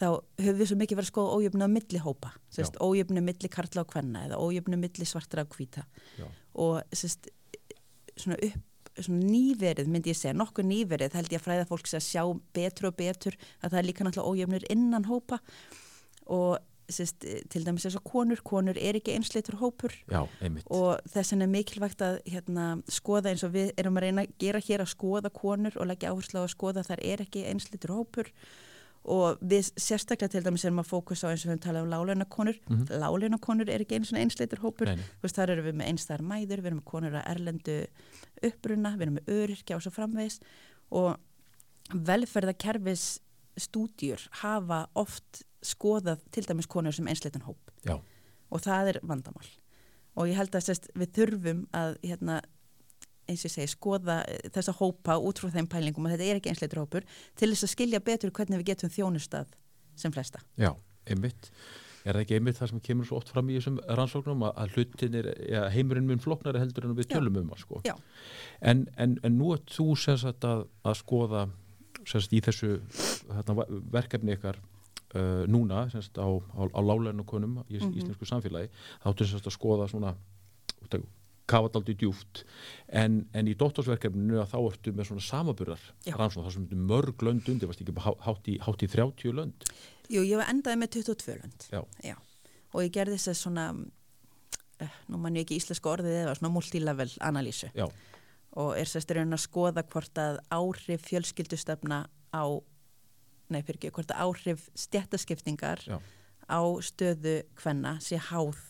þá höfum við svo mikið verið að skoða ójöfni á milli hópa, sérst, ójöfni milli karla og kvenna eða ójöfni milli svartra og hvíta. Já. og sérst, svona upp svona nýverið myndi ég segja, nokkuð nýverið held ég að fræða fólk að sjá betur og betur að það er líka náttúrulega ójöfnur innan hópa. Og sérst, til dæmis þess að konur, konur er ekki einsleitur hópur. Já, og þess vegna er mikilvægt að hérna, skoða eins og við erum að reyna að gera hér að skoða konur og leggja áherslu á að skoða að þar er ekki einsleitur hópur og við sérstaklega til dæmis erum að fókusa á eins og við talað um láleinakonur mm. -hmm. láleinakonur er ekki eins og einsleitur hópur. Veist þar erum við með einstæðar mæður við erum með konur að erlendu uppruna við erum með öryrkja og svo framvegis. Og velferðakerfis stúdjur hafa oft skoðað til dæmis konur sem einsleitan hóp. Já, og það er vandamál. Og ég held að sest, við þurfum að hérna, eins og ég segi, skoða eh, þessa hópa út frá þeim pælingum og þetta er ekki einsleitur hópur til þess að skilja betur hvernig við getum þjónustað sem flesta. Já, einmitt. Er það ekki einmitt það sem kemur svo oft fram í þessum rannsóknum að, að hlutin er, ja, heimurinn mun floknari heldur en við tölum um sko. Já. En, en, en nú er þú sem sagt að, að skoða sagt í þessu þarna, verkefni ykkar uh, núna sagt á, á, á lálæðinu í Mhm. íslensku samfélagi þá áttu sem sagt að skoða svona kafadaldi djúft en, en í doktorsverkefninu að þá ertu með svona samaburðar Já. rannsókn þar sem ertu mörg lönd undir, varst ekki hátt í, hátt í 30 lönd Jú, ég var endaði með 22 lönd. Já. Og ég gerði þess að svona, uh, nú mann ég ekki íslensku orðið eða svona multilevel analýsu. Já, og er sérst raun að skoða hvort að áhrif fjölskyldustefna á, nei fyrir ekki, hvort að áhrif stjættaskiptingar Já. á stöðu hvenna sé háð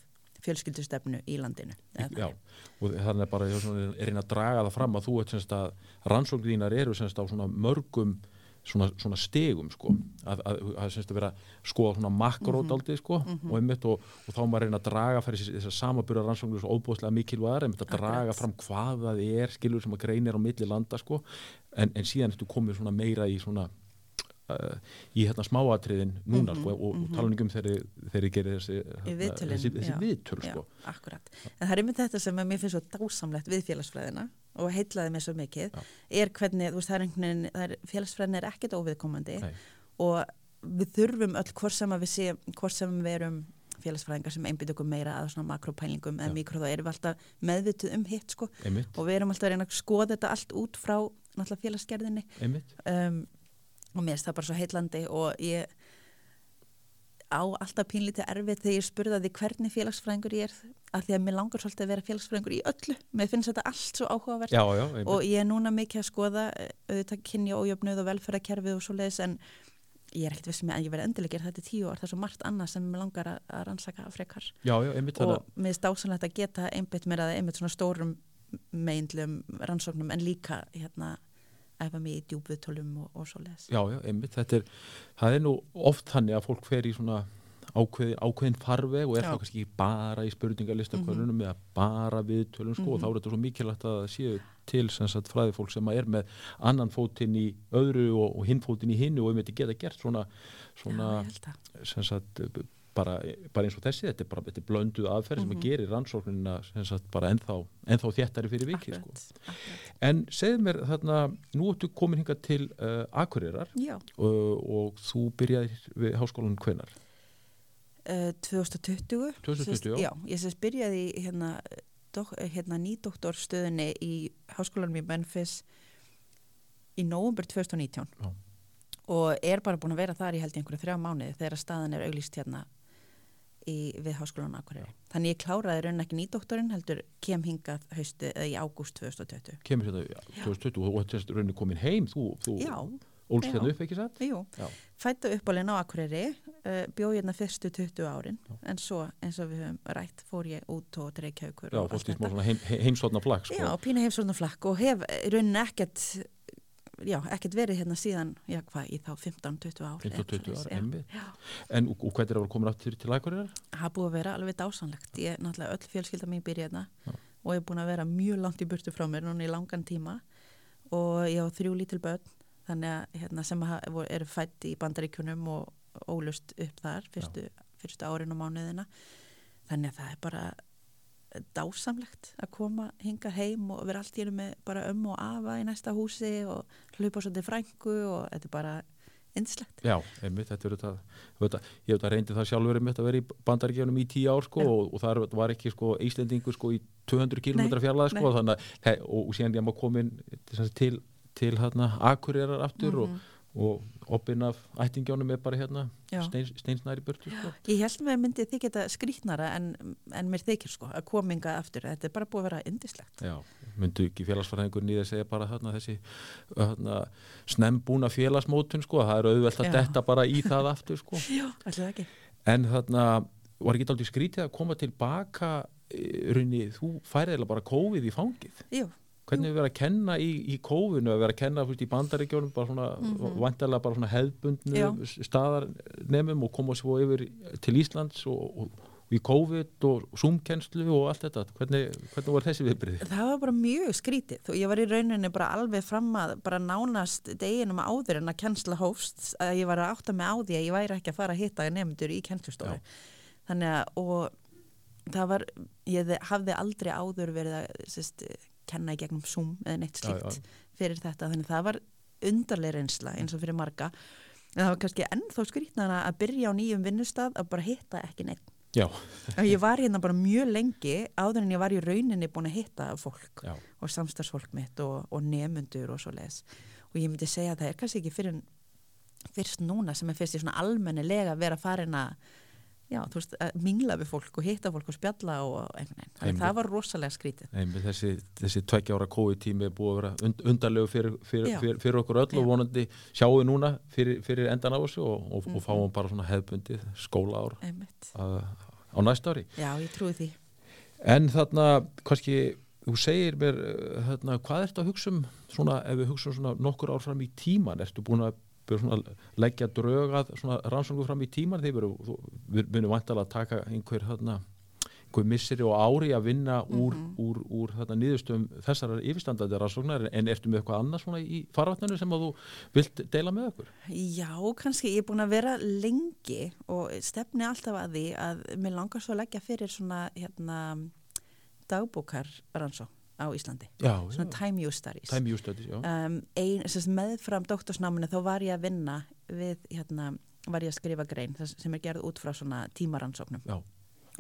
fjölskyldustefnu í landinu. Já, og þannig er bara ég er er einn að draga það fram að þú ert semst að rannsókn þínar eru semst á svona mörgum svona, svona stegum sko að, að, að semst að vera skoða svona makródaldi sko og einmitt og, og þá maður reyna að draga fyrir þess, þess að samaburða rannsóknir svo óbúðslega mikilvæðar einmitt að draga Akkurat. fram hvað það er skilur sem að greinir á milli landa sko en, en síðan ertu komið svona meira í svona uh, í hérna smáatriðin núna sko og, og tala um þegar þeir gerir þessi, hérna, þessi, þessi já. viðtöl Já, sko akkurat. En það er einmitt þetta sem mér finnst svo dásamlegt við félagsfræðina og heitlaði mér svo mikið, Já. er hvernig, þú veist, það er einhvern veginn, félagsfræðin er ekkert óviðkomandi Nei. og við þurfum öll hvort sem við séum, hvort sem við erum félagsfræðingar sem einbytt okkur meira að svona makropælingum Já. en mikro þá erum við alltaf meðvituð um hitt sko einmitt, og við erum alltaf að reyna að skoða þetta allt út frá náttúrulega félagsgerðinni um, og mér finnst það bara svo heitlandi og ég á alltaf pínlítið erfið þegar ég spurði að því hvernig félagsfræðingur ég er að því að mér langar svolítið að vera félagsfræðingur í öllu. Mér finnst þetta allt svo áhugavert. Já, já, einmitt. og ég er núna mikið að skoða eh, auðvitað kynja ójöfnuð og velferðarkerfið og svo leiðis en ég er ekkert vissum að ég verði gera þetta í tíu ár. Það er svo margt annað sem mér langar að, að rannsaka frekar. Já, og mér finnst ásanlegt að geta einbytt mér að einbytt svona stórum meindlum rannsóknum en líka hérna æfa mig í djúbviðtölum og, og svo leiðis Já, já, einmitt, þetta er, það er nú oft þannig að fólk fer í svona ákveðin, ákveðin farveg og er Já. þá kannski ekki bara í spurningarlistakörnunum eða bara viðtölum sko og þá er þetta svo mikilvægt að það séu til sem sagt fræði fólk sem er með annan fótinn í öðru og, og hinn fótinn í hinnu og einmitt geta gert svona, svona Já, bara, bara eins og þessi, þetta er bara þetta er blönduð aðferð sem að gerir rannsóknina sagt bara ennþá, ennþá þéttari fyrir vikið sko. En segð mér þarna, nú ertu komin hingað til uh, Akureyrar og, og þú byrjaðir við háskólanum hvenar? uh, 2020 2020, Sest, já. Já, ég sérst byrjaði hérna, dok, hérna nýdoktorstöðinni í háskólanum í Memphis í nóvumber 2019 Já. og er bara búin að vera þar í held í einhverju þrjá mánuði þegar staðan er auglýst hérna í, við háskólan Akureyri. Þannig ég kláraði raun ekki nýdoktorinn heldur kem hingað hausti eða í ágúst 2020. Kemur hérna já, 2020 og þetta er rauninni komin heim, þú, þú Já, ólst já. hérna upp ekki satt? jú. Já. Fættu uppálinn á Akureyri, uh, bjóð hérna fyrstu 20 árin, Já. en svo eins og við höfum rætt fór ég út og dreikja ykkur Já, fórst í smá heim, heimsotna flagg sko. Já, pína heimsórna flakk og hef rauninni ekkert já, ekkert verið hérna síðan já, hvað, í þá 15-20 ár 15-20 eða ár. Já. En og, og hvernig er það komin aftur til Akureyrar? Það búið að vera alveg dásanlegt ég, náttúrulega öll fjölskylda mín byrja hérna Já. og ég er búin að vera mjög langt í burtu frá mér núna í langan tíma og ég á þrjú lítil börn þannig að hérna, sem að eru fætt í bandaríkjunum og ólust upp þar fyrstu, fyrstu árin og mánuðina þannig að það er bara dásamlegt að koma hinga heim og vera allt í einu með bara ömmu og afa í næsta húsi og hlaupa svolítið frængu og þetta er bara yndislegt. Já, einmitt, þetta er þetta, þetta ég hef þetta reyndi það sjálfur einmitt að vera í bandaríkjunum í tíu ár sko Já. og, og það var ekki sko Íslendingur sko í 200 km fjarlæð sko þannig að, og, og síðan ég maður komin til, til, til hérna Akureyrar aftur og, og opinn af ættingjónum er bara hérna steins, steinsnæri burtu sko. Ég held með myndi þið geta skrítnara en, en mér þykir sko að kominga aftur. Þetta er bara búið að vera yndislegt. Já, myndu ekki félagsfæðingur nýðið segja bara þarna þessi þarna, snembúna félagsmótun sko, það er auðvelt að detta bara í það aftur sko. Já. En þarna var ekki aldrei skrítið að koma tilbaka eh, runni, þú færið eða bara kófið í fangið. Jú, Hvernig við verið að kenna í, í kófinu, að vera að kenna fyrst, í bandaríkjónum, bara svona, mm Mhm. bara svona hefðbundnu Já. staðarnemum og koma svo yfir til Íslands og, og, í COVID og Zoom-kennslu og allt þetta, hvernig, hvernig var þessi viðbyrði? Það var bara mjög skrítið og ég var í rauninni bara alveg fram að bara nánast deginum áður en að kennsla hófst að ég var að átta mig á því að ég væri ekki að fara að hitta nefndur í kennslustofu þannig að og það var, ég hafði aldrei áður verið að sérst, kenna í gegnum Zoom eða neitt slikt já, já. fyrir þetta þannig að það var undarlega reynsla eins og fyrir marga en það var kannski ennþá skrítnana að byrja á nýjum vinnustad að bara hitta ekki neitt Já. ég var hérna bara mjög lengi áður en ég var í rauninni búin að hitta fólk Já. og samstagsfólk mitt og, og nefnundur og svo les og ég myndi segja að það er kannski ekki fyrir fyrst núna sem er fyrst í svona almennilega að vera farin að já, þú veist, að mingla við fólk og hitta fólk og spjalla og einhvern veginn. Það var rosalega skrítið. Einmitt, þessi, þessi tveggja ára COVID-tími er búið að vera und, undarlegu fyrir, fyrir, fyrir, fyrir okkur öll já. og vonandi sjáum við núna fyrir endan á þessu og, og, mm. og fáum bara svona hefbundið skóla ár að, á næsta ári. Já, ég trúi því. En þarna, kannski, þú segir mér, þarna, hvað ert að hugsa um svona, ef við hugsa um svona nokkur ár fram í tíman, ertu búin að leggja drögað rannsóngu fram í tíman þegar við munum vantalega að taka einhver, hérna, einhver misseri og ári að vinna úr, mm -hmm. úr, úr hérna, nýðustum þessar yfirstandandi rannsóknar en ertu með eitthvað annað svona í farvatninu sem að þú vilt deila með okkur? Já, kannski ég er búin að vera lengi og stefni alltaf að því að mér langar svo að leggja fyrir svona hérna, dagbókar rannsók á Íslandi. Já, svona já. time use studies, time use studies um, ein, meðfram doktorsnáminu þá var ég að vinna við, hérna, var ég að skrifa grein sem er gerð út frá svona tímaransóknum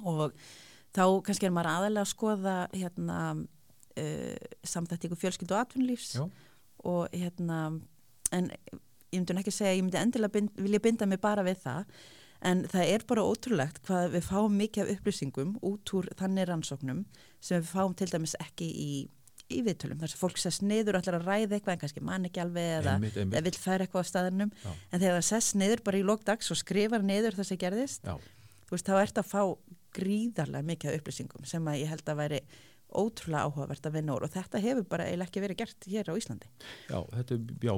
og þá kannski er maður aðalega að skoða hérna uh, samþættíku fjölskyld og atvinnulífs. Og hérna en ég myndi ekki segja, ég myndi endilega bind, vilja binda mig bara við það. En það er bara ótrúlegt hvað við fáum mikið af upplýsingum út úr þannig rannsóknum sem við fáum til dæmis ekki í, í viðtölum. Þess að fólk sess niður og ætlar að ræða eitthvað en kannski mann ekki alveg eða, eða vil færa eitthvað á staðinum. Já. En þegar það sess niður bara í lókdags og skrifar niður það sem gerðist, veist, þá ert að fá gríðarlega mikið upplýsingum sem að ég held að væri ótrúlega áhugavert að vinna úr og þetta hefur bara eiginlega ekki verið gert hér á Íslandi. Já, þetta er já,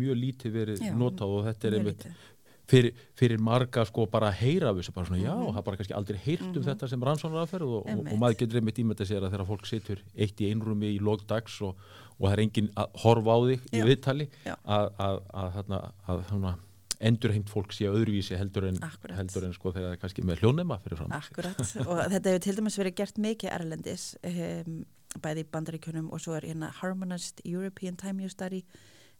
mjög lítið verið já, notað og þetta er einmitt fyrir, fyrir marga sko bara að heyra þessu bara svona já, mhm. það bara kannski aldrei heyrt um mm -hmm. þetta sem rannsónar aðferð og, og, og maður getur einmitt ímyndið sér að þegar fólk situr eitt í einrumi í logdags og, og það er enginn að horfa á þig í viðtali að, að endurheimt fólk sé öðruvísi heldur en, heldur en sko þegar það er kannski með hljónema fyrir fram. Akkurat og þetta hefur til dæmis verið gert mikið erlendis um, bæði í bandaríkunum og svo er hérna Harmonized European Time Use Study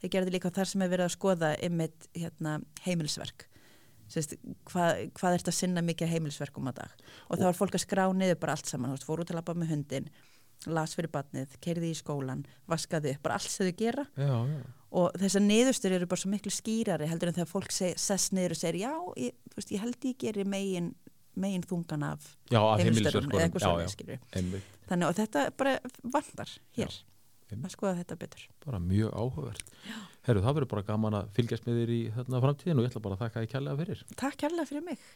Þeir gerði líka þar sem er verið að skoða ymmit hérna, heimilsverk. Sest, hvað, hvað er þetta að sinna mikið heimilsverkum að dag? Og þá er fólk að skrá niður bara allt saman. Þú fór út að lappa með hundin, las fyrir batnið, kerði í skólan, vaskaði upp, bara allt sem þau gera. Já, já. Og þessar niðurstur eru bara svo miklu skýrari heldur en þegar fólk sess niður og segir já, ég, veist, ég held ég gerir megin, megin þungan af heimilsverkum. Þannig að þetta bara vandar hér. Að skoða þetta betur. Bara mjög áhugavert. Herru, það verður bara gaman að fylgjast með þér í þarna framtíðin og ég ætla bara að þakka þér kærlega fyrir. Takk kærlega fyrir mig.